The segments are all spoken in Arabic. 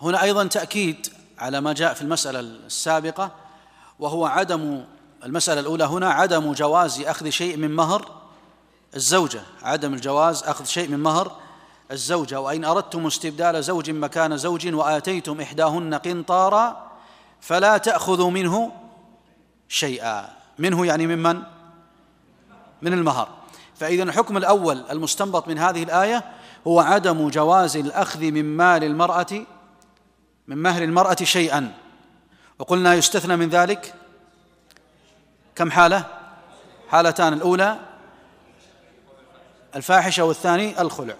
هنا أيضا تأكيد على ما جاء في المسألة السابقة وهو عدم المسألة الأولى هنا عدم جواز أخذ شيء من مهر الزوجة. عدم الجواز أخذ شيء من مهر الزوجة. وإن أردتم استبدال زوج مكان زوج وآتيتم إحداهن قنطارا فلا تأخذوا منه شيئا. منه يعني ممن من؟ المهر. فاذا الحكم الأول المستنبط من هذه الآية هو عدم جواز الأخذ من مال المرأة من مهر المرأة شيئا. وقلنا يستثنى من ذلك كم حالة؟ حالتان. الأولى الفاحشة والثاني الخلع.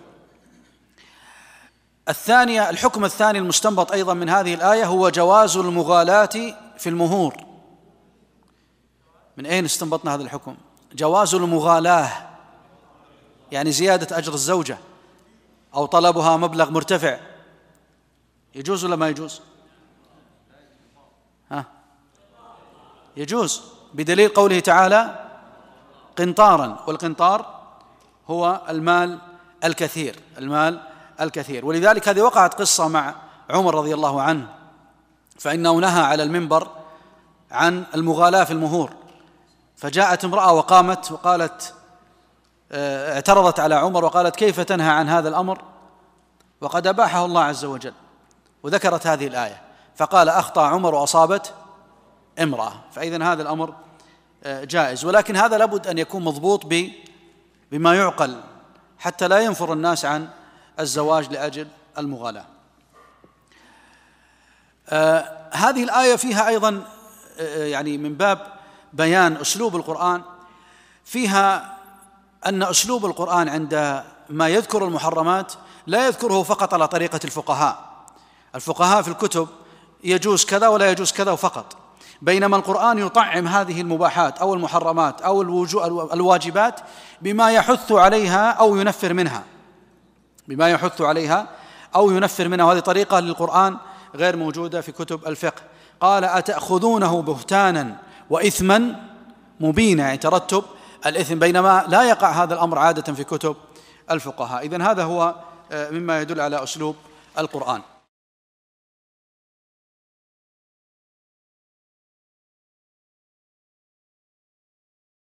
الثانية الحكم الثاني المستنبط أيضا من هذه الآية هو جواز المغالاة في المهور. من أين استنبطنا هذا الحكم؟ جواز المغالاة يعني زيادة أجر الزوجة أو طلبها مبلغ مرتفع. يجوز ولا ما يجوز؟ ها؟ يجوز بدليل قوله تعالى قنطارا والقنطار هو المال الكثير المال الكثير. ولذلك هذه وقعت قصة مع عمر رضي الله عنه فإنه نهى على المنبر عن المغالاة في المهور. فجاءت امرأة وقامت وقالت اعترضت على عمر وقالت كيف تنهى عن هذا الأمر؟ وقد أباحه الله عز وجل. وذكرت هذه الآية. فقال أخطأ عمر وأصابت امرأة. فاذا هذا الأمر آه، جائز. ولكن هذا لابد أن يكون مضبوط بما يعقل حتى لا ينفر الناس عن الزواج لأجل المغالاة. آه هذه الآية فيها أيضا آه يعني من باب بيان أسلوب القرآن. فيها أن أسلوب القرآن عند ما يذكر المحرمات لا يذكره فقط على طريقة الفقهاء. الفقهاء في الكتب يجوز كذا ولا يجوز كذا فقط. بينما القرآن يطعم هذه المباحات أو المحرمات أو الواجبات بما يحث عليها أو ينفر منها. بما يحث عليها أو ينفر منها. وهذه طريقة للقرآن غير موجودة في كتب الفقه. قال أتأخذونه بهتانا وإثما مبينا. يعني ترتب الإثم. بينما لا يقع هذا الأمر عادة في كتب الفقهاء. إذن هذا هو آه، مما يدل على أسلوب القرآن.